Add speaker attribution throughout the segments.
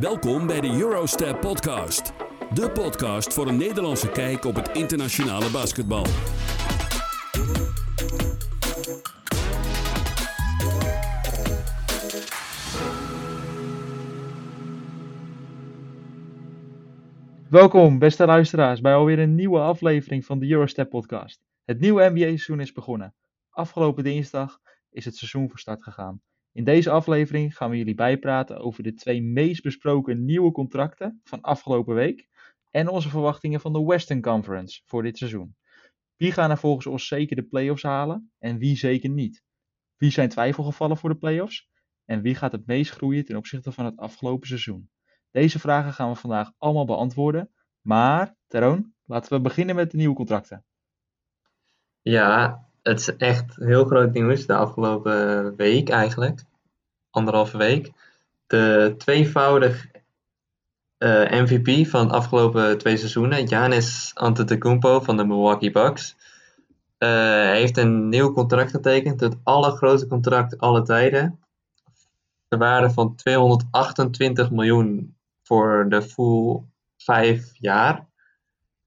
Speaker 1: Welkom bij de Eurostep Podcast. De podcast voor een Nederlandse kijk op het internationale basketbal.
Speaker 2: Welkom, beste luisteraars, bij alweer een nieuwe aflevering van de Eurostep Podcast. Het nieuwe NBA-seizoen is begonnen. Afgelopen dinsdag is het seizoen van start gegaan. In deze aflevering gaan we jullie bijpraten over de twee meest besproken nieuwe contracten van afgelopen week en onze verwachtingen van de Western Conference voor dit seizoen. Wie gaan er volgens ons zeker de playoffs halen en wie zeker niet? Wie zijn twijfelgevallen voor de playoffs? En wie gaat het meest groeien ten opzichte van het afgelopen seizoen? Deze vragen gaan we vandaag allemaal beantwoorden. Maar, Teron, laten we beginnen met de nieuwe contracten.
Speaker 3: Ja, het is echt heel groot nieuws de afgelopen week eigenlijk. Anderhalve week. De tweevoudig eh, MVP van de afgelopen twee seizoenen, Giannis Antetokounmpo van de Milwaukee Bucks, uh, heeft een nieuw contract getekend. Het allergrootste contract alle tijden. De waarde van 228 miljoen voor de full vijf jaar.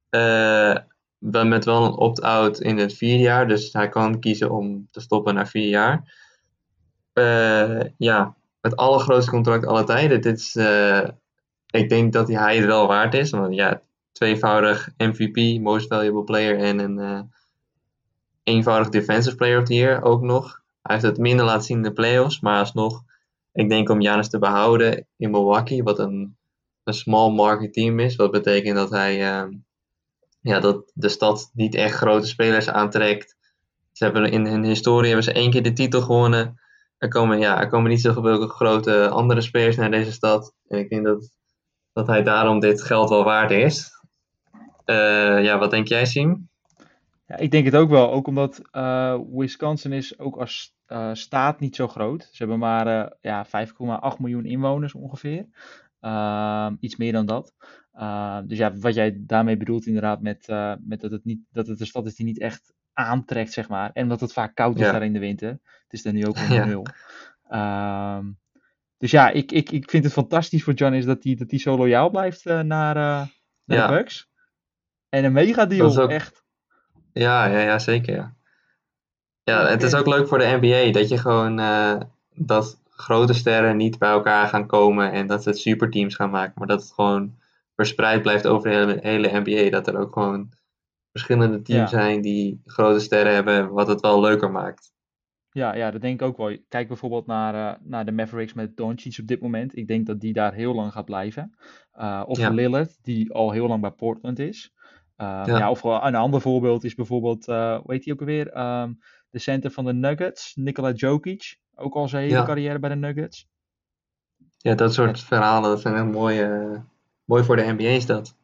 Speaker 3: Uh, met wel een opt-out in het vierde jaar. Dus hij kan kiezen om te stoppen na vier jaar. Uh, ja, het allergrootste contract aller tijden. Dit is, uh, ik denk dat hij het wel waard is. Want ja, tweevoudig MVP, Most Valuable Player en een uh, eenvoudig Defensive Player of the Year ook nog. Hij heeft het minder laten zien in de playoffs, maar alsnog, ik denk om Janis te behouden in Milwaukee, wat een, een small market team is. Wat betekent dat hij ja, dat de stad niet echt grote spelers aantrekt. Ze hebben in hun historie hebben ze één keer de titel gewonnen. Er komen, ja, er komen niet zoveel grote andere spelers naar deze stad. En ik denk dat, dat hij daarom dit geld wel waard is. Uh, ja, wat denk jij, Siem?
Speaker 2: Ja, ik denk het ook wel. Ook omdat uh, Wisconsin is ook als uh, staat niet zo groot. Ze hebben maar ja, 5,8 miljoen inwoners ongeveer. iets meer dan dat. Uh, dus ja, wat jij daarmee bedoelt inderdaad met, uh, met dat, het niet, dat het een stad is die niet echt aantrekt, zeg maar. En omdat het vaak koud is
Speaker 3: Ja.
Speaker 2: daar in de winter. Het is er nu ook onder nul. Ehm, dus ja, ik, ik, ik vind het fantastisch voor Giannis dat hij dat hij zo loyaal blijft eh, naar, eh, naar
Speaker 3: Ja.
Speaker 2: de Bucks. En een mega deal,
Speaker 3: is ook-
Speaker 2: echt.
Speaker 3: Ja, ja, ja zeker. Ja. ja, het is ook leuk voor de NBA dat je gewoon eh, dat grote sterren niet bij elkaar gaan komen en dat ze superteams gaan maken, maar dat het gewoon verspreid blijft over de hele, hele NBA. Dat er ook gewoon verschillende teams
Speaker 2: Ja.
Speaker 3: zijn die grote sterren hebben, wat het wel leuker maakt.
Speaker 2: Ja, ja, dat denk ik ook wel. Kijk bijvoorbeeld naar, eh, naar de Mavericks met Doncic op dit moment. Ik denk dat die daar heel lang gaat blijven. Eh, of
Speaker 3: Ja.
Speaker 2: Lillard, die al heel lang bij Portland is. Eh,
Speaker 3: Ja.
Speaker 2: ja. of een ander voorbeeld is bijvoorbeeld, eh hoe heet die ook alweer? Ehm, de center van de Nuggets, Nikola Jokic. Ook al zijn hele
Speaker 3: Ja.
Speaker 2: carrière bij de Nuggets.
Speaker 3: Ja, dat soort verhalen, dat zijn echt mooi, eh, mooi voor de NBA is dat.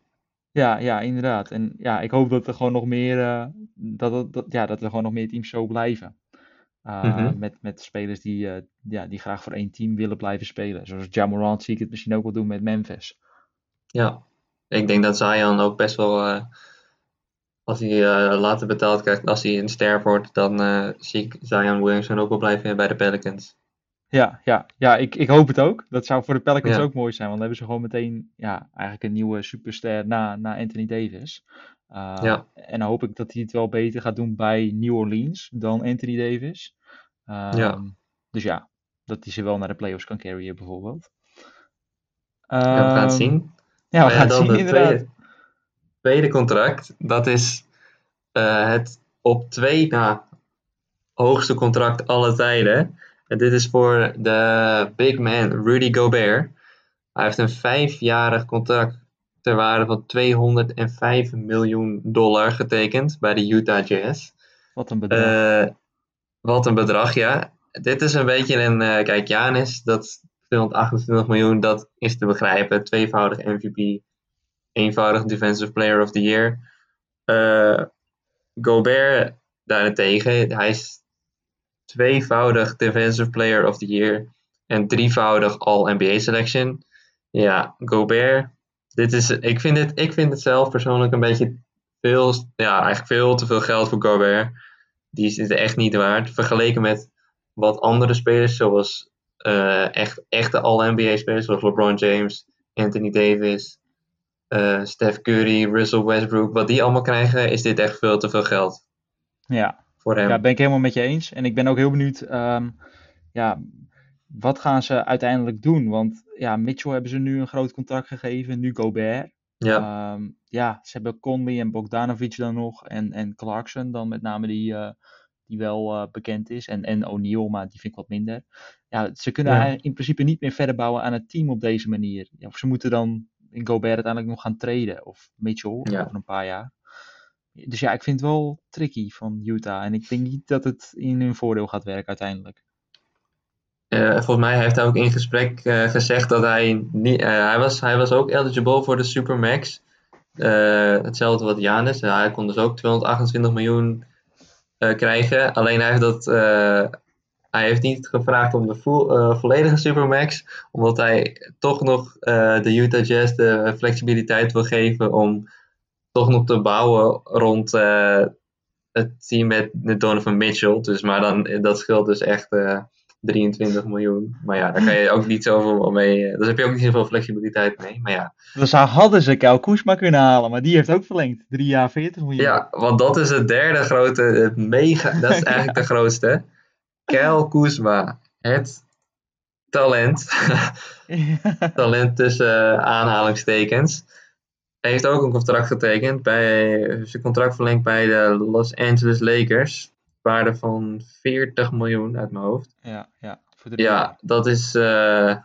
Speaker 2: Ja, ja, inderdaad. En ja, ik hoop dat er gewoon nog meer, eh, dat, dat, ja, dat er gewoon nog meer teams zo blijven. Uh,
Speaker 3: Mhm.
Speaker 2: met, met spelers die, eh, ja, die graag voor één team willen blijven spelen. Zoals Jamorant zie ik het misschien ook wel doen met Memphis.
Speaker 3: Ja, ik denk dat Zion ook best wel, eh, als hij eh, later betaald krijgt, als hij een ster wordt, dan eh, zie ik Zion Williamson ook wel blijven bij de Pelicans.
Speaker 2: Ja, ja, ja ik, ik hoop het ook. Dat zou voor de Pelicans
Speaker 3: Ja.
Speaker 2: ook mooi zijn. Want dan hebben ze gewoon meteen ja, eigenlijk een nieuwe superster na, na Anthony Davis. Uh,
Speaker 3: Ja.
Speaker 2: En dan hoop ik dat hij het wel beter gaat doen bij New Orleans dan Anthony Davis. Um,
Speaker 3: Ja.
Speaker 2: Dus ja, dat hij ze wel naar de playoffs kan carryen bijvoorbeeld.
Speaker 3: Ja, we gaan het
Speaker 2: Ehm,
Speaker 3: zien.
Speaker 2: Ja, we gaan het zien
Speaker 3: de
Speaker 2: inderdaad.
Speaker 3: tweede, tweede contract, dat is eh, het op twee na hoogste contract alle tijden. En dit is voor de big man Rudy Gobert. Hij heeft een vijfjarig contract ter waarde van 205 miljoen dollar getekend bij de Utah Jazz.
Speaker 2: Wat een bedrag.
Speaker 3: Eh, wat een bedrag, ja. Dit is een beetje een. eh, kijk, Janis, dat 228 miljoen, dat is te begrijpen. Tweevoudig MVP, eenvoudig Defensive Player of the Year. Eh, Gobert daarentegen, hij is tweevoudig Defensive Player of the Year en drievoudig All-NBA Selection. Ja, Gobert, dit is, ik, vind het, ik vind het zelf persoonlijk een beetje veel, ja, eigenlijk veel te veel geld voor Gobert. Die is het echt niet waard. Vergeleken met wat andere spelers, zoals eh, echt, echte All-NBA spelers, zoals LeBron James, Anthony Davis, eh, Steph Curry, Russell Westbrook, wat die allemaal krijgen, is dit echt veel te veel geld
Speaker 2: Ja,
Speaker 3: voor hem.
Speaker 2: ja, ben ik helemaal met je eens. En ik ben ook heel benieuwd, ehm, ja, wat gaan ze uiteindelijk doen? Want ja, Mitchell hebben ze nu een groot contract gegeven, nu Gobert.
Speaker 3: Ja,
Speaker 2: Ehm, ja, ze hebben Conley en Bogdanovic dan nog. En, en Clarkson dan met name die, eh, die wel eh, bekend is. En, en O'Neal, maar die vind ik wat minder. Ja, ze kunnen
Speaker 3: Ja.
Speaker 2: in principe niet meer verder bouwen aan het team op deze manier. Ja, of ze moeten dan in Gobert uiteindelijk nog gaan treden. Of Mitchell
Speaker 3: Ja.
Speaker 2: over een paar jaar. Dus ja, ik vind het wel tricky van Utah. En ik denk niet dat het in hun voordeel gaat werken uiteindelijk.
Speaker 3: Eh, volgens mij heeft hij ook in gesprek eh, gezegd dat hij niet. eh, hij, was, hij was ook eligible voor de Supermax. Hetzelfde wat Janis. hij kon dus ook 228 miljoen krijgen. Alleen hij heeft dat. hij heeft niet gevraagd om de vo- volledige Supermax. Omdat hij toch nog de Utah Jazz de flexibiliteit wil geven om toch nog te bouwen rond eh, het team met, met Donovan Mitchell. Dus, maar dan, dat scheelt dus echt eh, 23 miljoen. Maar ja, daar kan je ook niet zoveel mee. eh, Daar heb je ook niet zoveel flexibiliteit mee. Maar ja,
Speaker 2: Dus daar hadden ze Kyle Kuzma kunnen halen. Maar die heeft ook verlengd. Drie jaar 40 miljoen.
Speaker 3: ja want dat is het derde grote, het mega, dat is eigenlijk de grootste. Kyle Kuzma, het talent. talent tussen eh, aanhalingstekens. Hij heeft ook een contract getekend bij zijn contract verlengd bij de Los Angeles Lakers. Waarde van 40 miljoen uit mijn hoofd.
Speaker 2: ja, ja, voor.
Speaker 3: Ja, dat is. eh,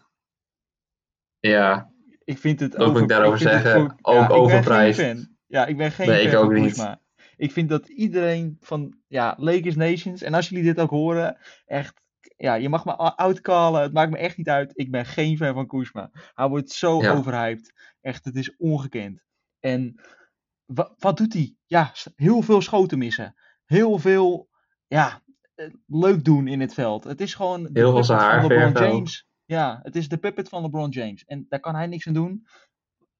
Speaker 3: ja,
Speaker 2: Ik vind het
Speaker 3: Wat moet ik daarover zeggen? Ook
Speaker 2: ik fan. Ja, ik ben geen
Speaker 3: Nee, ik
Speaker 2: fan
Speaker 3: ook
Speaker 2: van
Speaker 3: niet.
Speaker 2: Kuzma. Ik vind dat iedereen van ja, Lakers Nations, en als jullie dit ook horen, echt, ja, je mag me outcallen, het maakt me echt niet uit. Ik ben geen fan van Kuzma. Hij wordt zo
Speaker 3: Ja.
Speaker 2: overhyped. Echt, het is ongekend. En wa- wat doet hij? Ja, heel veel schoten missen. Heel veel, ja, eh, leuk doen in het veld. Het is gewoon de
Speaker 3: Heel
Speaker 2: puppet van LeBron. James. Ja, het is de puppet van LeBron James. En daar kan hij niks aan doen.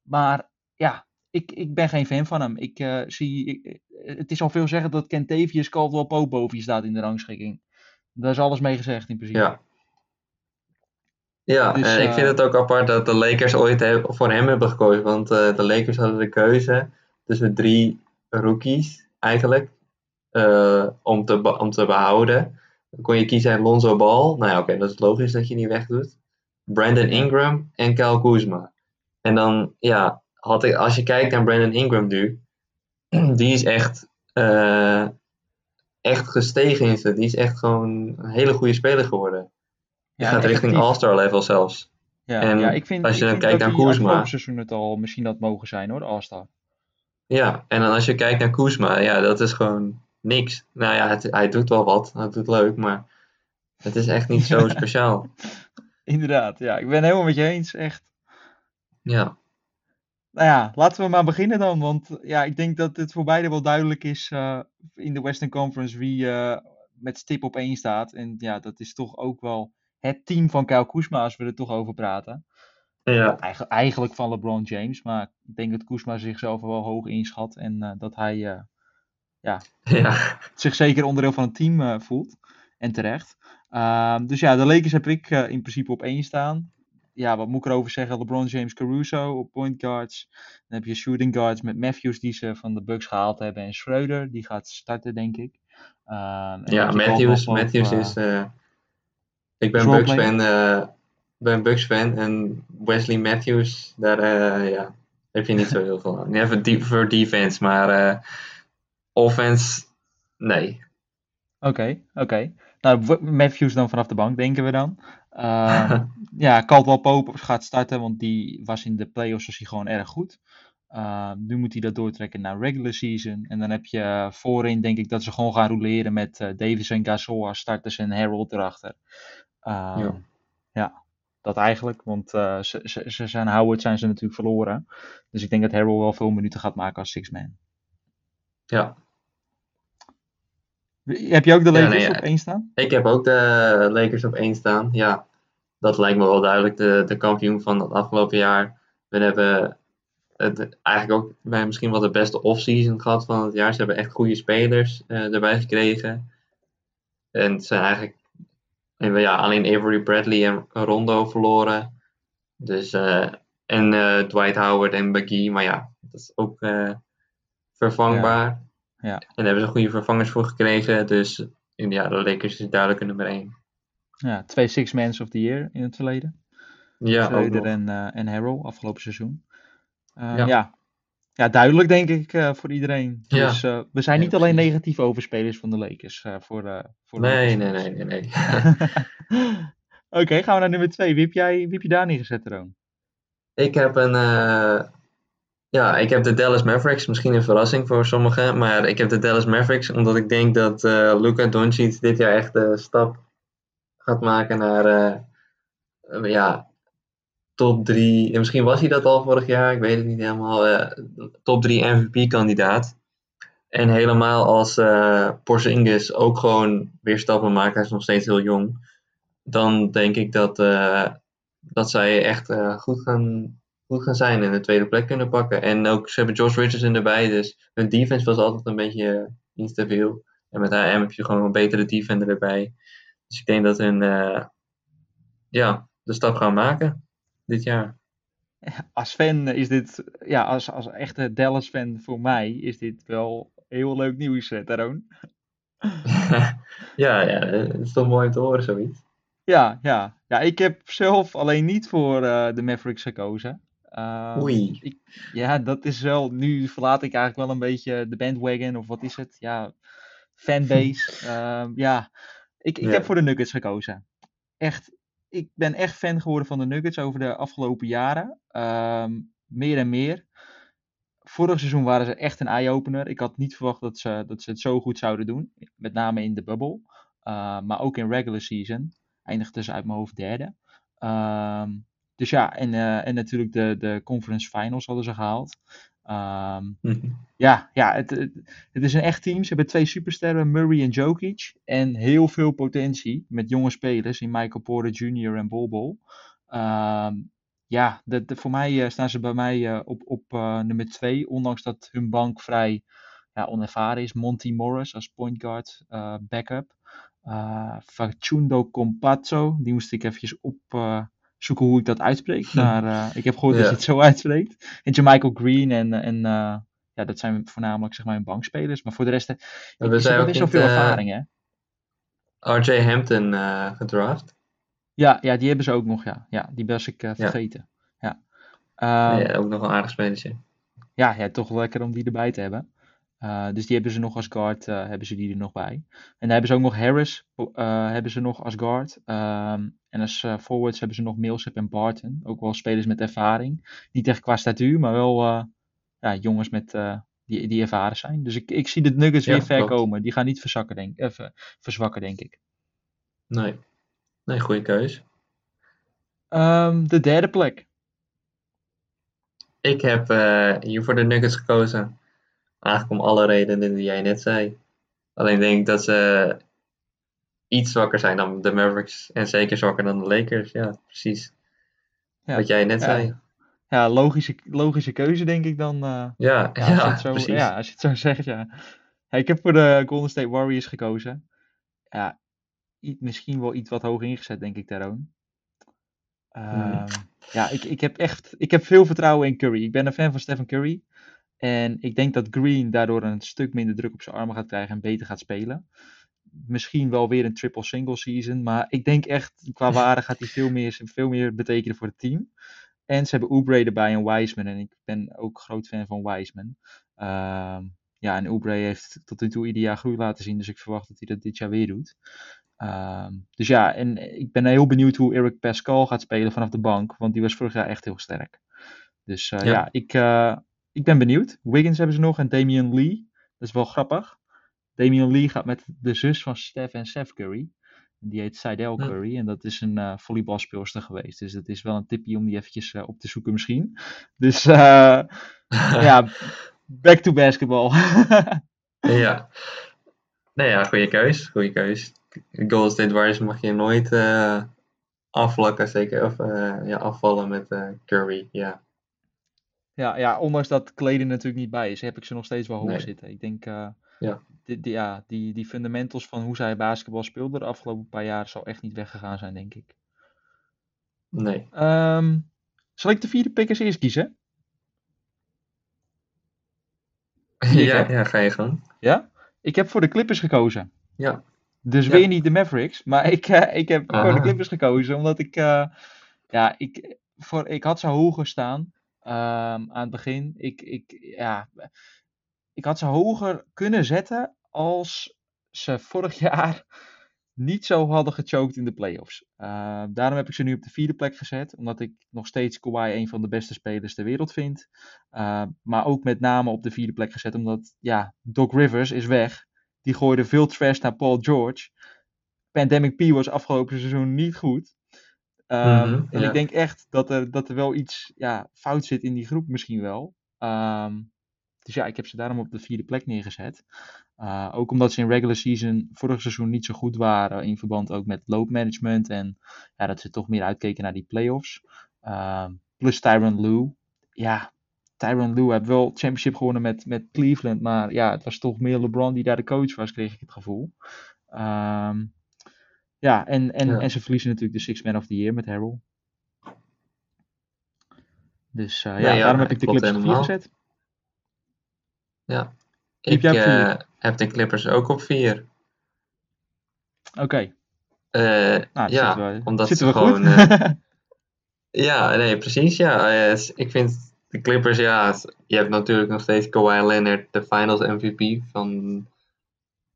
Speaker 2: Maar ja, ik, ik ben geen fan van hem. Ik eh, zie, ik- eh, het is al veel zeggen dat Kentavious Caldwell Pope boven je staat in de rangschikking. Daar is alles mee gezegd in principe.
Speaker 3: ja. Ja,
Speaker 2: Dus,
Speaker 3: en ik
Speaker 2: eh,
Speaker 3: vind het ook apart dat de Lakers ooit he- voor hem hebben gekozen. Want eh, de Lakers hadden de keuze tussen drie rookies eigenlijk. eh, om, te be- om te behouden. Dan kon je kiezen Lonzo Ball. Nou ja, oké, dat is logisch dat je die wegdoet. Brandon. Ingram en Kyle Kuzma. En dan, ja, had ik, als je kijkt naar Brandon Ingram nu. Die is echt, eh, echt gestegen in zijn. Die is echt gewoon een hele goede speler geworden.
Speaker 2: Ja,
Speaker 3: gaat richting. All-Star level zelfs.
Speaker 2: Ja,
Speaker 3: en
Speaker 2: ja, ik vind,
Speaker 3: als je dan kijkt
Speaker 2: dat
Speaker 3: naar
Speaker 2: afgelopen seizoen het al misschien had mogen zijn hoor, de All-Star.
Speaker 3: Ja, en dan als je kijkt naar Kuzma, ja, dat is gewoon niks. Nou ja, het- hij doet wel wat, hij doet leuk, maar het is echt niet zo speciaal.
Speaker 2: Inderdaad, ja, ik ben het helemaal met je eens, echt.
Speaker 3: Ja,
Speaker 2: Nou ja, laten we maar beginnen dan, want ja, ik denk dat het voor beide wel duidelijk is eh, in de Western Conference wie eh, met stip op één staat. En ja, dat is toch ook wel het team van Kyle Kuzma, als we er toch over praten.
Speaker 3: ja,
Speaker 2: Eigen- eigenlijk van LeBron James, maar ik denk dat Kuzma zichzelf wel hoog inschat en eh, dat hij eh,
Speaker 3: ja,
Speaker 2: zich zeker onderdeel van het team eh, voelt. En terecht. Ehm, dus ja, de Lakers heb ik in principe op één staan. Ja, wat moet ik erover zeggen? LeBron James Caruso op point guards. Dan heb je shooting guards met Matthews die ze van de Bucks gehaald hebben. En Schreuder, die gaat starten denk ik. Ehm,
Speaker 3: ja Matthews, Matthews is... ik ben. Bucks fan, eh, ben Bucks fan en Wesley Matthews, daar eh, ja, heb je niet zo heel veel aan. Even diep voor defense, maar eh, offense, nee.
Speaker 2: Oké, oké. Nou, Matthews dan vanaf de bank, denken we dan. Ehm, ja, Caldwell Pope gaat starten, want die was in de playoffs was hij gewoon erg goed. Ehm, nu moet hij dat doortrekken naar regular season. En dan heb je voorin, denk ik, dat ze gewoon gaan roleren met eh, Davis en Gasol als starters en Harold erachter. Ehm,
Speaker 3: Ja.
Speaker 2: ja. dat eigenlijk, want eh, ze, ze, ze zijn Howard zijn ze natuurlijk verloren. Dus ik denk dat Harold wel veel minuten gaat maken als six-man.
Speaker 3: Ja,
Speaker 2: Heb je ook de
Speaker 3: Ja,
Speaker 2: Lakers
Speaker 3: nee,
Speaker 2: op één staan?
Speaker 3: Ik heb ook de Lakers op één staan. Ja, dat lijkt me wel duidelijk. De, de kampioen van het afgelopen jaar. We hebben het, eigenlijk ook bij misschien wel de beste offseason gehad van het jaar. Ze hebben echt goede spelers eh, erbij gekregen. En het zijn eigenlijk en we- ja, alleen Avery Bradley en Rondo verloren. Dus eh, En eh, Dwight Howard en Baggy, maar ja, dat is ook eh, vervangbaar.
Speaker 2: Ja.
Speaker 3: En daar hebben ze goede vervangers voor gekregen. Dus ja, de Lakers is duidelijk nummer 1.
Speaker 2: Ja, twee Six Mans of the Year in het verleden.
Speaker 3: Ja,
Speaker 2: Schreuder en, en Harrell afgelopen seizoen.
Speaker 3: Ja.
Speaker 2: ja. Ja. duidelijk denk ik eh, voor iedereen.
Speaker 3: Ja.
Speaker 2: Dus eh, we zijn
Speaker 3: Ja,
Speaker 2: niet alleen negatief over spelers van de Lakers. eh, voor, voor
Speaker 3: Nee, nee, nee, nee, nee.
Speaker 2: Oké, gaan we naar nummer 2. Wie heb jij wie heb je daar neergezet, Roon?
Speaker 3: ik heb een. ja, ik heb de Dallas Mavericks. Misschien een verrassing voor sommigen. Maar ik heb de Dallas Mavericks omdat ik denk dat Luka Doncic dit jaar echt de stap gaat maken naar. ja, top 3. En misschien was hij dat al vorig jaar. Ik weet het niet helemaal. eh, top 3 MVP-kandidaat. En helemaal als eh Porzingis ook gewoon weer stappen maakt. Hij is nog steeds heel jong. Dan denk ik dat, eh, dat zij echt goed, gaan, goed gaan zijn en de tweede plek kunnen pakken. En ook, ze hebben Josh Richardson erbij, dus hun defense was altijd een beetje instabiel. En met AM heb je gewoon een betere defender erbij. Dus ik denk dat hun ja, de stap gaan maken dit jaar.
Speaker 2: Als fan is dit, ja, als, als echte Dallas-fan voor mij, is dit wel heel leuk nieuws, eh, Taroon.
Speaker 3: ja, ja, het is toch mooi om te horen, zoiets.
Speaker 2: Ja, ja. Ja, ik heb zelf alleen niet voor eh, de Mavericks gekozen. Ehm,
Speaker 3: Oei.
Speaker 2: Ik, ja, dat is wel. Nu verlaat ik eigenlijk wel een beetje de bandwagon, of wat is het? Ja, fanbase. Ehm, ja, ik, ik
Speaker 3: Ja.
Speaker 2: heb voor de Nuggets gekozen. Echt, ik ben echt fan geworden van de Nuggets over de afgelopen jaren. Ehm, meer en meer. Vorig seizoen waren ze echt een eye-opener. Ik had niet verwacht dat ze, dat ze het zo goed zouden doen. Met name in de bubble. Uh, maar ook in regular season. Eindigden ze uit mijn hoofd derde. Ehm, dus ja, en, uh, en natuurlijk de, de conference finals hadden ze gehaald. Ehm, ja, ja het, het, is een echt team. Ze hebben twee supersterren, Murray en Jokic. En heel veel potentie met jonge spelers in Michael Porter Jr. en Bol Bol. Ehm, ja, voor mij uh, staan ze bij mij uh, op, op uh, nummer 2. Ondanks dat hun bank vrij ja, onervaren is. Monty Morris als point guard backup. Facundo Compazzo, die moest ik eventjes opzoeken hoe ik dat uitspreek. Maar ik heb gehoord ja. dat je het zo uitspreekt. En Michael Green en, en ja, dat zijn voornamelijk zeg maar hun bankspelers. Maar voor de rest
Speaker 3: we
Speaker 2: is er best wel veel ervaring hè.
Speaker 3: RJ Hampton gedraft.
Speaker 2: Ja, ja, die hebben ze ook nog, ja. Ja, die was ik vergeten. Ja.
Speaker 3: Ja. Ja. ook nog een aardig spelertje.
Speaker 2: Ja, ja, toch lekker om die erbij te hebben. Uh, dus die hebben ze nog als guard, uh, hebben ze die er nog bij. En dan hebben ze ook nog Harris, hebben ze nog als guard. Um, en als forwards hebben ze nog Millsap en Barton. Ook wel spelers met ervaring. Niet echt qua statuur, maar wel ja, jongens met, die, die ervaren zijn. Dus ik, ik zie de Nuggets ja, weer ver klopt. komen. Die gaan niet verzakken, denk, even verzwakken, denk ik.
Speaker 3: Nee. Nee, goede keus.
Speaker 2: Um, de derde plek.
Speaker 3: Ik heb hier voor de Nuggets gekozen. Eigenlijk om alle redenen die jij net zei. Alleen denk ik dat ze iets zwakker zijn dan de Mavericks. En zeker zwakker dan de Lakers. Ja, precies. Ja, Wat jij net
Speaker 2: ja.
Speaker 3: zei.
Speaker 2: Ja, logische, logische keuze denk ik dan. Uh,
Speaker 3: ja, ja, ja,
Speaker 2: zo,
Speaker 3: precies.
Speaker 2: Ja, als je het zo zegt, ja. ja. Ik heb voor de Golden State Warriors gekozen. Ja, misschien wel iets wat hoog ingezet, denk ik. Um, hmm. Ja, ik, ik heb echt ik heb veel vertrouwen in Curry. Ik ben een fan van Stephen Curry. En ik denk dat Green daardoor een stuk minder druk op zijn armen gaat krijgen en beter gaat spelen. Misschien wel weer een triple single season. Maar ik denk echt, qua waarde gaat hij veel meer, veel meer betekenen voor het team. En ze hebben Oubre erbij en Wiseman. En ik ben ook groot fan van Wiseman. Um, ja, en Oubre heeft tot nu toe ieder jaar groei laten zien. Dus ik verwacht dat hij dat dit jaar weer doet. Um, dus ja, en ik ben heel benieuwd hoe Eric Pascal gaat spelen vanaf de bank. Want die was vorig jaar echt heel sterk. Dus uh, ja. ja, ik, uh, ik ben benieuwd. Wiggins hebben ze nog en Damian Lee. Dat is wel grappig. Damian Lee gaat met de zus van Steph en Seth Curry. Die heet Seidel Curry. En dat is een uh, volleybalspeelster geweest. Dus dat is wel een tipje om die eventjes op te zoeken misschien. Dus ja, back to basketball.
Speaker 3: ja. Nee ja, goede keus. Goede keus. Golden State Warriors mag je nooit uh, afvlakken, zeker. Of uh, ja, afvallen met uh, Curry, ja.
Speaker 2: Ja, ja, ondanks dat Kleden natuurlijk niet bij is, heb ik ze nog steeds wel hoog nee. zitten. Ik denk,
Speaker 3: ja.
Speaker 2: Die, die, ja, die, die fundamentals van hoe zij basketbal speelde de afgelopen paar jaar zal echt niet weggegaan zijn, denk ik.
Speaker 3: Nee.
Speaker 2: Um, Zal ik de vierde pick eens eerst kiezen?
Speaker 3: ja, ja, ga je gang.
Speaker 2: Ja? Ik heb voor de Clippers gekozen.
Speaker 3: Ja.
Speaker 2: Dus
Speaker 3: Ja.
Speaker 2: weer niet de Mavericks, maar ik, eh, ik heb voor de
Speaker 3: Aha.
Speaker 2: Clippers gekozen, omdat ik, eh, ja, ik, voor, ik had ze hoger staan ehm, aan het begin. Ik, ik, ja, ik had ze hoger kunnen zetten als ze vorig jaar niet zo hadden gechoked in de playoffs. Uh, daarom heb ik ze nu op de vierde plek gezet, omdat ik nog steeds Kawhi een van de beste spelers ter wereld vind. Uh, maar ook met name op de vierde plek gezet, omdat ja, Doc Rivers is weg. Die gooide veel trash naar Paul George. Pandemic P was afgelopen seizoen niet goed. Um,
Speaker 3: Mhm,
Speaker 2: en
Speaker 3: ja.
Speaker 2: ik denk echt dat er, dat er wel iets ja, fout zit in die groep misschien wel. Um, dus ja, ik heb ze daarom op de vierde plek neergezet. Uh, ook omdat ze in regular season vorig seizoen niet zo goed waren. In verband ook met loopmanagement. En ja, dat ze toch meer uitkeken naar die playoffs. Uh, plus Tyron Lue. Ja, Tyron Lue heeft wel championship gewonnen met, met Cleveland. Maar ja, het was toch meer LeBron die daar de coach was, kreeg ik het gevoel. Um, ja, en, en,
Speaker 3: Ja.
Speaker 2: en ze verliezen natuurlijk de Six Man of the Year met Harrell. Dus uh, ja,
Speaker 3: Nee, ja,
Speaker 2: daarom heb ik de Clippers op vier
Speaker 3: helemaal.
Speaker 2: gezet.
Speaker 3: Ja. Ik eh, heb de Clippers ook op vier.
Speaker 2: Oké,
Speaker 3: Eh,
Speaker 2: nou,
Speaker 3: ja,
Speaker 2: we,
Speaker 3: omdat ze gewoon. eh, ja, nee, precies. Ja, Eh, ik vind de Clippers, ja, je hebt natuurlijk nog steeds Kawhi Leonard, de Finals MVP van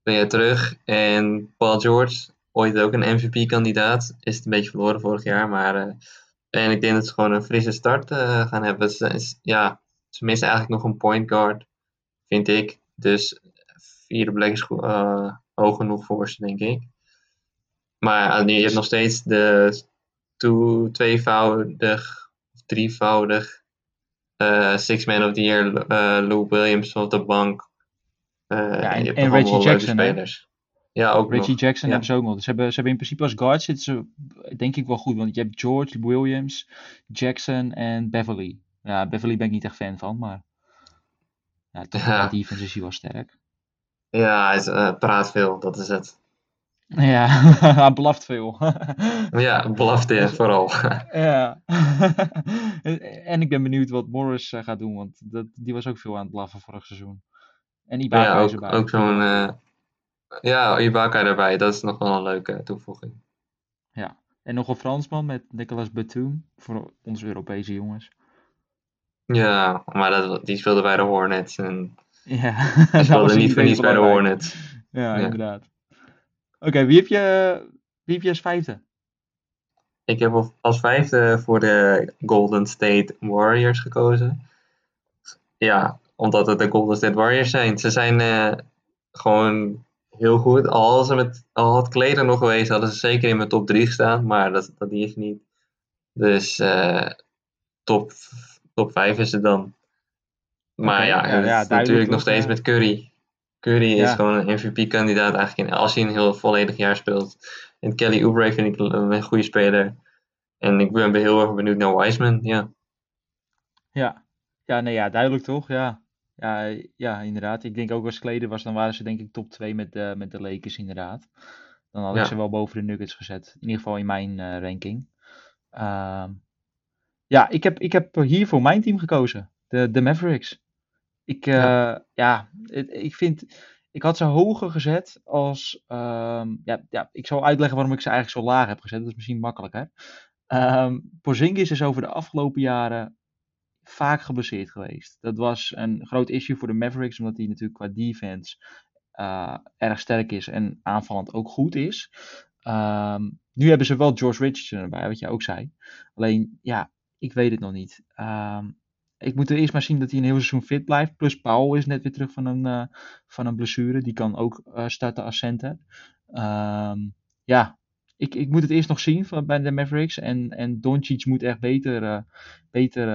Speaker 3: twee jaar terug. En Paul George, ooit ook een MVP-kandidaat. Is het een beetje verloren vorig jaar, maar. eh, en ik denk dat ze gewoon een frisse start eh, gaan hebben. Ze, is- ja, ze missen eigenlijk nog een point guard, vind ik. Dus vierde plek is eh, hoog genoeg voor ze, denk ik. Maar uh, je hebt nog steeds de tweevoudig of drievoudig Six Man of the Year Lou Williams op de bank. Eh,
Speaker 2: Ja, en- en Reggie Jackson,
Speaker 3: spelers. Ja, ook
Speaker 2: Reggie
Speaker 3: nog.
Speaker 2: Jackson
Speaker 3: Ja.
Speaker 2: hebben ze ook nog. Dus ze hebben, ze hebben in principe als guard zitten ze denk ik wel goed. Want je hebt George, Williams, Jackson en Beverly. Ja, Beverly ben ik niet echt fan van, maar ja, toch
Speaker 3: Ja.
Speaker 2: qua defense is hij wel sterk.
Speaker 3: Ja, hij is, eh, praat veel, dat is het.
Speaker 2: Ja, hij blaft veel.
Speaker 3: Ja, blafte vooral.
Speaker 2: ja. en ik ben benieuwd wat Morris eh, gaat doen, want dat, die was ook veel aan het blaffen vorig seizoen. En Ibaka
Speaker 3: ja,
Speaker 2: is
Speaker 3: ook,
Speaker 2: erbij.
Speaker 3: ook zo'n... eh, ja, Ibaka erbij, dat is nog wel een leuke toevoeging.
Speaker 2: En nog een Fransman met Nicolas Batum, voor onze Europese jongens.
Speaker 3: Ja, maar dat, die speelde bij de Hornets en
Speaker 2: Ja,
Speaker 3: hij speelde niet voor niets bij de. Hornets.
Speaker 2: Ja,
Speaker 3: Ja.
Speaker 2: inderdaad. Oké, wie heb je wie heb je als vijfde?
Speaker 3: Ik heb als vijfde voor de Golden State Warriors gekozen. Ja, omdat het de Golden State Warriors zijn. Ze zijn eh, gewoon heel goed. Al, ze met, al had Kleder nog geweest, hadden ze zeker in mijn top 3 gestaan. Maar dat, dat die is niet. Dus eh, top, top 5 is het dan. Maar ja, natuurlijk nog steeds
Speaker 2: ja.
Speaker 3: met Curry. Curry is gewoon een MVP-kandidaat eigenlijk in, als hij een heel volledig jaar speelt. En Kelly Oubre vind ik een, een goede speler. En ik ben heel erg benieuwd naar Wiseman. Ja,
Speaker 2: Ja. Ja, nee, ja, duidelijk toch? Ja. Ja, ja, inderdaad. Ik denk ook als Kleder was, dan waren ze denk ik top 2 met de, met de Lakers, inderdaad. Dan had ik ze wel boven de Nuggets gezet. In ieder geval in mijn eh, ranking. Ehm, ja, ik heb, ik heb hier voor mijn team gekozen. De, de Mavericks. Ik, eh,
Speaker 3: Ja.
Speaker 2: ja, het- ik vind... Ik had ze hoger gezet als... ehm, ja, ja, ik zal uitleggen waarom ik ze eigenlijk zo laag heb gezet. Dat is misschien makkelijker. Ehm Porzingis is over de afgelopen jaren vaak geblesseerd geweest. Dat was een groot issue voor de Mavericks, omdat hij natuurlijk qua defense eh, erg sterk is en aanvallend ook goed is. Ehm, nu hebben ze wel George Richardson erbij, wat jij ook zei. Alleen, ja, ik weet het nog niet. Ehm, ik moet er eerst maar zien dat hij een heel seizoen fit blijft. Plus Paul is net weer terug van een, eh, van een blessure. Die kan ook eh, starten als center. Ehm, ja, ik, ik moet het eerst nog zien van, bij de Mavericks. En, en Doncic moet echt beter, beter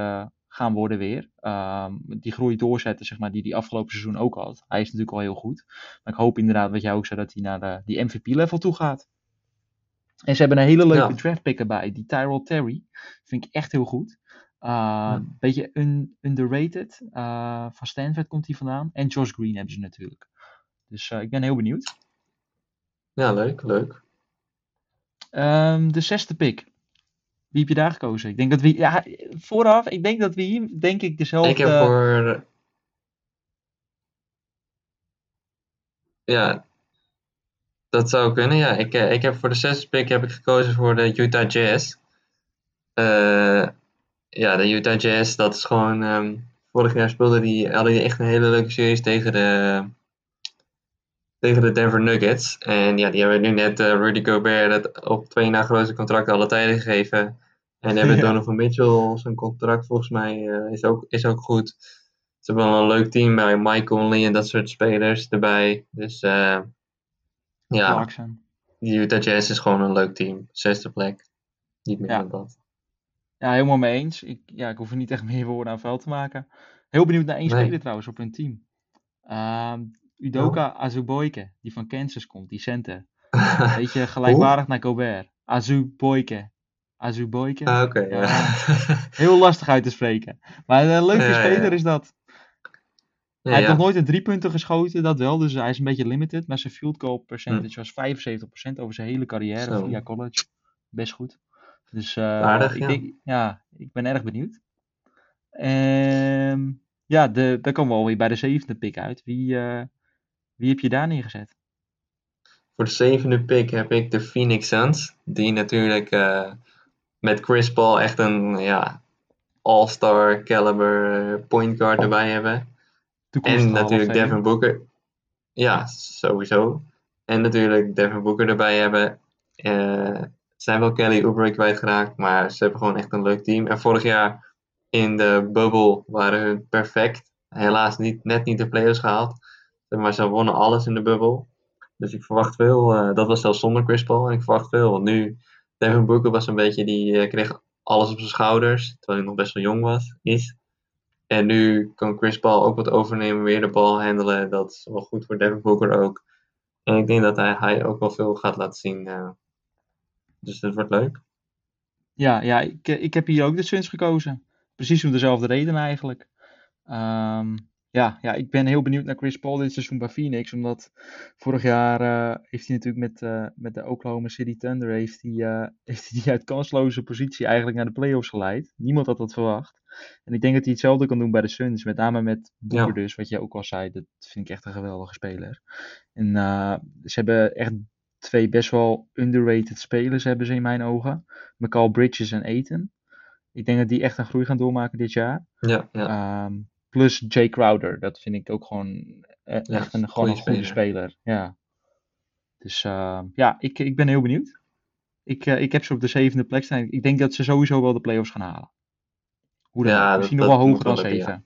Speaker 2: gaan worden weer. Ehm, die groei doorzetten, zeg maar, die hij afgelopen seizoen ook had. Hij is natuurlijk al heel goed. Maar ik hoop inderdaad, wat jij ook zei, dat hij naar de, die MVP-level toe gaat. En ze hebben een hele leuke
Speaker 3: Ja.
Speaker 2: draft pick erbij. Die Tyrell Terry. Vind ik echt heel goed. Uh,
Speaker 3: Ja.
Speaker 2: Beetje un, underrated. Uh, van Stanford komt hij vandaan. En Josh Green hebben ze natuurlijk. Dus uh, ik ben heel benieuwd.
Speaker 3: ja leuk, leuk.
Speaker 2: Um, de zesde pick. Wie heb je daar gekozen? Ik denk dat we, ja, vooraf, ik denk dat we denk ik, dezelfde...
Speaker 3: Ik heb voor. Ja, dat zou kunnen. Ja, ik, eh, ik heb voor de zesde pick heb ik gekozen voor de Utah Jazz. Eh, ja, de Utah Jazz, dat is gewoon. ehm, vorig jaar speelden die, hadden die echt een hele leuke series tegen de, tegen de Denver Nuggets. En ja, die hebben nu net eh, Rudy Gobert het op twee na grootste contract alle tijden gegeven. En hebben
Speaker 2: Ja.
Speaker 3: Donovan Mitchell, zijn contract volgens mij eh, is, ook, is ook goed. Ze hebben wel een leuk team bij Mike Conley en dat soort spelers erbij. Dus eh, ja,
Speaker 2: Clarkson.
Speaker 3: de Utah Jazz is gewoon een leuk team. Zesde plek. Niet meer
Speaker 2: Ja.
Speaker 3: dan dat.
Speaker 2: Ja, helemaal mee eens. Ik, ja, ik hoef er niet echt meer woorden aan vuil te maken. Heel benieuwd naar één
Speaker 3: Nee.
Speaker 2: speler trouwens op hun team. Ehm Udoka Azuboike, die van Kansas komt, die center. Beetje gelijkwaardig naar Gobert. Azuboike. Azuboike.
Speaker 3: Ah, Oké, ja.
Speaker 2: Ja. Heel lastig uit te spreken. Maar een leuke
Speaker 3: Ja, ja,
Speaker 2: speler
Speaker 3: ja.
Speaker 2: is dat.
Speaker 3: Ja,
Speaker 2: hij heeft
Speaker 3: ja.
Speaker 2: nog nooit een driepunter geschoten, dat wel. Dus hij is een beetje limited. Maar zijn field goal percentage was 75% over zijn hele carrière
Speaker 3: Hm. Zo.
Speaker 2: via college. Best goed. Dus eh,
Speaker 3: Aardig,
Speaker 2: ik,
Speaker 3: ja.
Speaker 2: Denk, ja, ik ben erg benieuwd. Ehm ja, de, daar komen we alweer bij de zevende pick uit. Wie, eh, wie heb je daar neergezet?
Speaker 3: Voor de zevende pick heb ik de Phoenix Suns. Die natuurlijk eh, met Chris Paul echt een ja, all-star caliber point guard erbij hebben. En natuurlijk. Devin Booker. Ja, sowieso. En natuurlijk Devin Booker erbij hebben. Eh zijn wel Kelly Oubre kwijtgeraakt, maar ze hebben gewoon echt een leuk team. En vorig jaar in de bubble waren hun perfect. Helaas niet, net niet de playoffs gehaald. Maar ze wonnen alles in de bubbel. Dus ik verwacht veel. eh, dat was zelfs zonder Chris Paul. En ik verwacht veel. Want nu, Devin Booker was een beetje, die eh, kreeg alles op zijn schouders. Terwijl hij nog best wel jong was, is. En nu kan Chris Paul ook wat overnemen, weer de bal handelen. Dat is wel goed voor Devin Booker ook. En ik denk dat hij, ook wel veel gaat laten zien. eh. dus dat wordt leuk.
Speaker 2: Ja, ja ik, ik heb hier ook de Suns gekozen. Precies om dezelfde reden eigenlijk. Ehm, ja, ja, ik ben heel benieuwd naar Chris Paul dit seizoen bij Phoenix. Omdat vorig jaar eh, heeft hij natuurlijk met, eh, met de Oklahoma City Thunder heeft hij, eh, heeft hij die uit kansloze positie eigenlijk naar de playoffs geleid. Niemand had dat verwacht. En ik denk dat hij hetzelfde kan doen bij de Suns. Met name met Booker
Speaker 3: Ja.
Speaker 2: dus, wat je ook al zei. Dat vind ik echt een geweldige speler. En ze hebben echt twee best wel underrated spelers hebben ze in mijn ogen. McCall Bridges en Aiton. Ik denk dat die echt een groei gaan doormaken dit jaar.
Speaker 3: Ja, ja.
Speaker 2: Ehm, plus Jay Crowder. Dat vind ik ook gewoon eh, echt
Speaker 3: Ja,
Speaker 2: een, gewoon een
Speaker 3: goede
Speaker 2: speler. Ja. Dus ehm, ja, ik, ik ben heel benieuwd. Ik, eh, ik heb ze op de zevende plek staan. Ik denk dat ze sowieso wel de playoffs gaan halen. Hoe dan
Speaker 3: Ja,
Speaker 2: ook.
Speaker 3: dat-
Speaker 2: Misschien nog wel hoger dan zeven.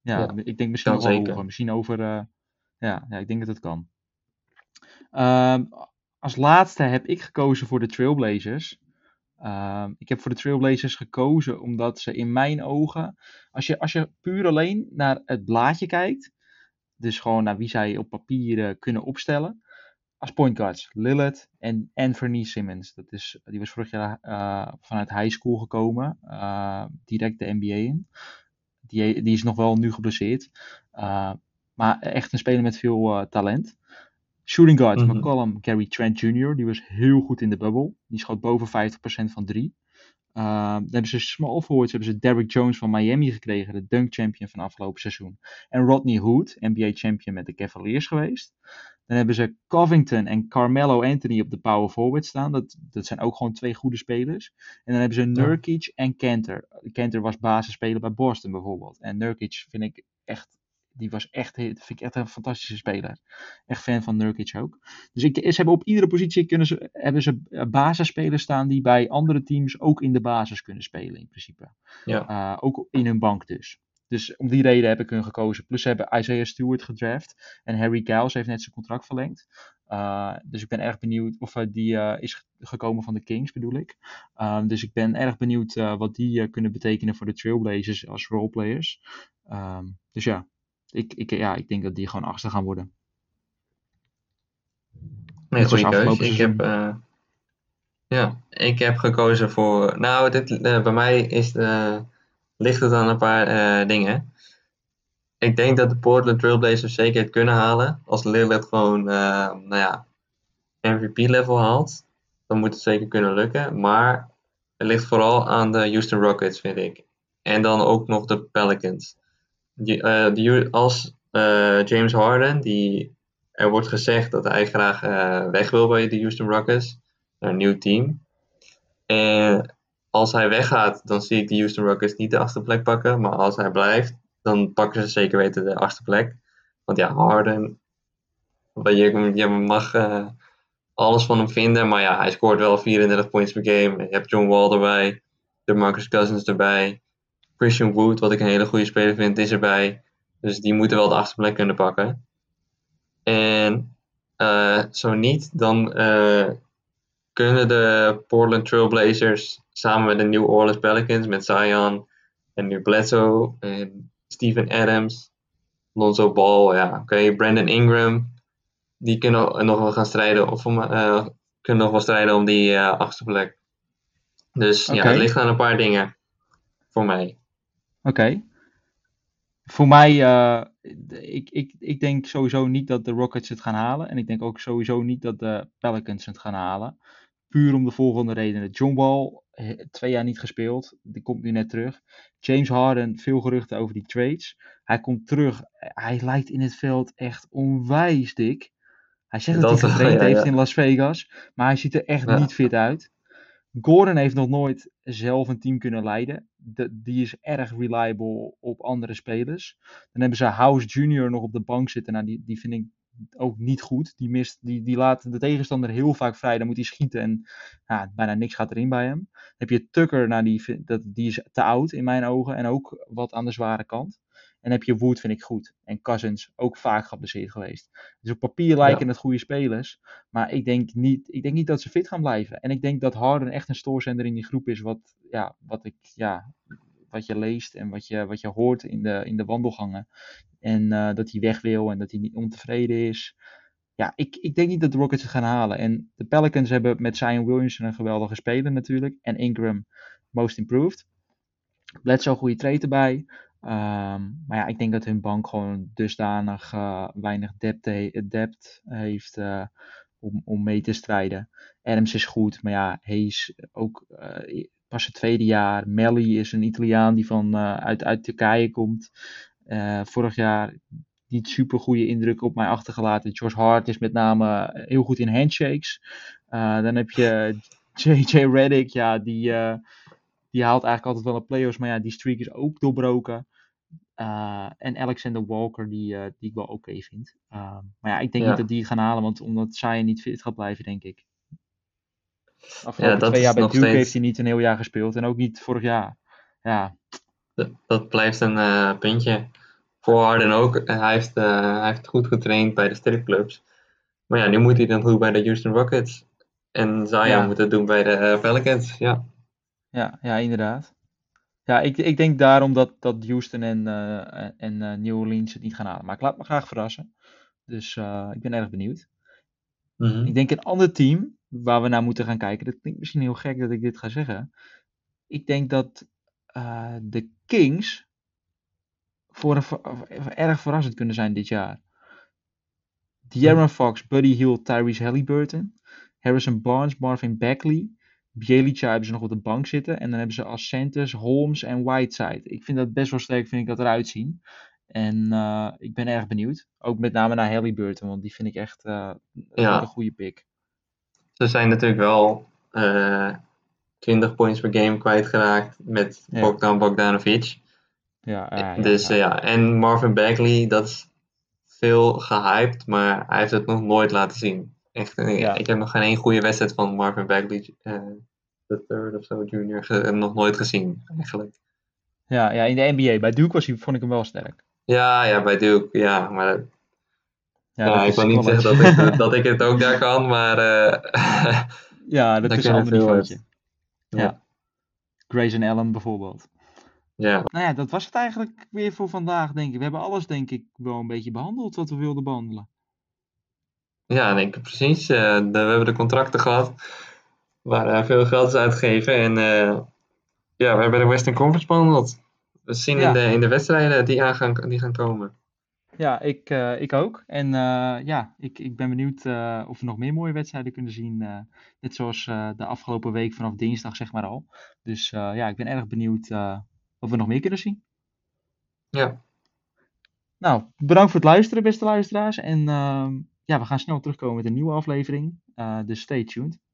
Speaker 2: Ja,
Speaker 3: Ja,
Speaker 2: ik denk misschien nog wel
Speaker 3: zeker.
Speaker 2: hoger. Misschien over... eh, ja, ja, ik denk dat het kan. Ehm, als laatste heb ik gekozen voor de Trailblazers. Ehm, ik heb voor de Trailblazers gekozen omdat ze in mijn ogen, als je, als je puur alleen naar het blaadje kijkt, dus gewoon naar wie zij op papier eh, kunnen opstellen, als point guards, Lillard en Anthony Simmons. Dat is, die was vorig jaar eh, vanuit high school gekomen, eh, direct de NBA in. Die, die is nog wel nu geblesseerd, maar echt een speler met veel talent. Shooting guard,
Speaker 3: Mhm.
Speaker 2: McCollum, Gary Trent Jr., die was heel goed in de bubble. Die schoot boven 50% van drie. Uh, dan hebben ze small forwards, hebben ze Derrick Jones van Miami gekregen, de dunk champion van afgelopen seizoen. En Rodney Hood, NBA champion met de Cavaliers geweest. Dan hebben ze Covington en Carmelo Anthony op de power forward staan. Dat, dat zijn ook gewoon twee goede spelers. En dan hebben ze Nurkic en Kanter. Kanter was basisspeler bij Boston bijvoorbeeld. En Nurkic vind ik echt, die was echt, vind ik echt een fantastische speler. Echt fan van Nurkic ook. Dus ik, ze hebben op iedere positie kunnen ze, hebben ze basisspelers staan die bij andere teams ook in de basis kunnen spelen in principe.
Speaker 3: Ja.
Speaker 2: Uh, ook in hun bank dus. Dus om die reden heb ik hun gekozen. Plus ze hebben Isaiah Stewart gedraft. En Harry Giles heeft net zijn contract verlengd. Uh, dus ik ben erg benieuwd. Of die uh, is gekomen van de Kings bedoel ik. Um, dus ik ben erg benieuwd wat die kunnen betekenen voor de Trailblazers als roleplayers. Um, dus ja. Ik, ik, ja, ik denk dat die gewoon achtste gaan worden.
Speaker 3: Nee, goede keuze. Ik heb, uh, ja, ik heb gekozen voor. Nou, dit, uh, bij mij is de, ligt het aan een paar dingen. Ik denk dat de Portland Trailblazers zeker het kunnen halen. Als Lillard gewoon, nou ja, MVP-level haalt, dan moet het zeker kunnen lukken. Maar Het ligt vooral aan de Houston Rockets, vind ik. En dan ook nog de Pelicans. Eh, die, als eh, James Harden, die, er wordt gezegd dat hij graag eh, weg wil bij de Houston Rockets, naar een nieuw team. En als hij weggaat, dan zie ik de Houston Rockets niet de achtste plek pakken. Maar als hij blijft, dan pakken ze zeker weten de achtste plek. Want ja, Harden, je, je mag alles van hem vinden. Maar ja, hij scoort wel 34 points per game. Je hebt John Wall erbij, de Marcus Cousins erbij. Christian Wood, wat ik een hele goede speler vind, is erbij. Dus die moeten wel de achtste plek kunnen pakken. En uh, zo niet, dan uh, kunnen de Portland Trailblazers samen met de New Orleans Pelicans, met Zion en nu Bledsoe en Steven Adams, Lonzo Ball, ja, oké, okay, Brandon Ingram, die kunnen nog wel gaan strijden, of om, uh, kunnen nog wel strijden om die achtste plek. Dus okay. ja, het ligt aan een paar dingen voor mij.
Speaker 2: Oké. Voor mij, uh, ik, ik, ik denk sowieso niet dat de Rockets het gaan halen. En ik denk ook sowieso niet dat de Pelicans het gaan halen. Puur om de volgende redenen. John Wall, twee jaar niet gespeeld. Die komt nu net terug. James Harden, veel geruchten over die trades. Hij komt terug. Hij lijkt in het veld echt onwijs dik. Hij zegt dat, dat hij getraind ja, ja. heeft in Las Vegas. Maar hij ziet er echt niet fit uit. Gordon heeft nog nooit zelf een team kunnen leiden. Die is erg reliable op andere spelers. Dan hebben ze House Jr. nog op de bank zitten. Nou, die, die vind ik ook niet goed. Die, mist, die, die laat de tegenstander heel vaak vrij. Dan moet hij schieten en ja, bijna niks gaat erin bij hem. Dan heb je Tucker, nou, die, dat, die is te oud in mijn ogen. En ook wat aan de zware kant. En heb je Wood, vind ik goed. En Cousins, ook vaak geblesseerd geweest. Dus op papier lijken ja. het goede spelers. Maar ik denk, niet, ik denk niet dat ze fit gaan blijven. En ik denk dat Harden echt een stoorzender in die groep is. Wat, ja, wat, ik, ja, wat je leest en wat je, wat je hoort in de, in de wandelgangen. En uh, dat hij weg wil en dat hij niet ontevreden is. Ja, ik, ik denk niet dat de Rockets het gaan halen. En de Pelicans hebben met Zion Williamson een geweldige speler natuurlijk. En Ingram most improved. Bledsoe goede trade erbij. Um, maar ja, ik denk dat hun bank gewoon dusdanig uh, weinig depth, he depth heeft uh, om, om mee te strijden. Adams is goed, maar ja, is ook uh, pas het tweede jaar. Melly is een Italiaan die van, uit, uit Turkije komt. vorig jaar niet super goede indruk op mij achtergelaten. George Hart is met name heel goed in handshakes. dan heb je JJ Reddick, ja, die, die haalt eigenlijk altijd wel een playoffs, maar ja, die streak is ook doorbroken. Uh, en Alexander Walker, die, uh, die ik wel oké okay vind. Uh, maar ja, ik denk ja. niet dat die het gaan halen, want omdat Zion niet fit gaat blijven, denk ik. Afgelopen ja, twee jaar bij Duke steeds... heeft hij niet een heel jaar gespeeld en ook niet vorig jaar. Ja.
Speaker 3: Dat, dat blijft een uh, puntje. Voor Harden ook. Hij heeft, hij heeft goed getraind bij de stripclubs. Maar ja, nu moet hij dan goed bij de Houston Rockets. En Zion ja. moet het doen bij de Pelicans. Ja,
Speaker 2: ja, ja inderdaad. Ja, ik, ik denk daarom dat, dat Houston en, uh, en uh, New Orleans het niet gaan halen. Maar ik laat me graag verrassen. Dus uh, ik ben erg benieuwd. Mm -hmm. Ik denk een ander team waar we naar moeten gaan kijken. Dat klinkt misschien heel gek dat ik dit ga zeggen. Ik denk dat de Kings voor een, erg verrassend kunnen zijn dit jaar. De'Aaron Fox, Buddy Hill, Tyrese Halliburton, Harrison Barnes, Marvin Bagley, Bielica hebben ze nog op de bank zitten. En dan hebben ze Ascentes, Holmes en Whiteside. Ik vind dat best wel sterk, vind ik dat eruit zien. En uh, ik ben erg benieuwd. Ook met name naar Halliburton, want die vind ik echt uh, ja. een goede pick.
Speaker 3: Ze zijn natuurlijk wel uh, 20 points per game kwijtgeraakt met ja. Bogdan Bogdanovic.
Speaker 2: Ja, ja,
Speaker 3: dus ja. en Marvin Bagley, dat is veel gehyped, maar hij heeft het nog nooit laten zien. Echt, ja. Ik heb nog geen één goede wedstrijd van Marvin Bagley, uh, de third of zo, junior, nog nooit gezien eigenlijk.
Speaker 2: Ja, ja, in de NBA. Bij Duke was hij, vond ik hem wel sterk.
Speaker 3: Ja, ja, bij Duke, ja. Maar, ja, ik wil niet zeggen dat ik, dat ik het ook daar kan, maar... Uh,
Speaker 2: ja, dat is een ander niveautje. Ja. ja. Grayson Allen bijvoorbeeld.
Speaker 3: Ja.
Speaker 2: Nou ja, dat was het eigenlijk weer voor vandaag, denk ik. We hebben alles, denk ik, wel een beetje behandeld wat we wilden behandelen.
Speaker 3: Ja, ik precies. Uh, de, we hebben de contracten gehad waar uh, veel geld is uitgegeven. En uh, ja, we hebben de Western Conference behandeld. We zien ja. in, de, in de wedstrijden die, aan gaan, die gaan komen.
Speaker 2: Ja, ik, eh, ik ook. En eh, ja, ik, ik ben benieuwd eh, of we nog meer mooie wedstrijden kunnen zien. eh, net zoals eh, de afgelopen week vanaf dinsdag, zeg maar al. Dus eh, ja, ik ben erg benieuwd eh, of we nog meer kunnen zien.
Speaker 3: Ja,
Speaker 2: Nou, bedankt voor het luisteren, beste luisteraars. En ehm, ja, we gaan snel terugkomen met een nieuwe aflevering. Eh, dus stay tuned.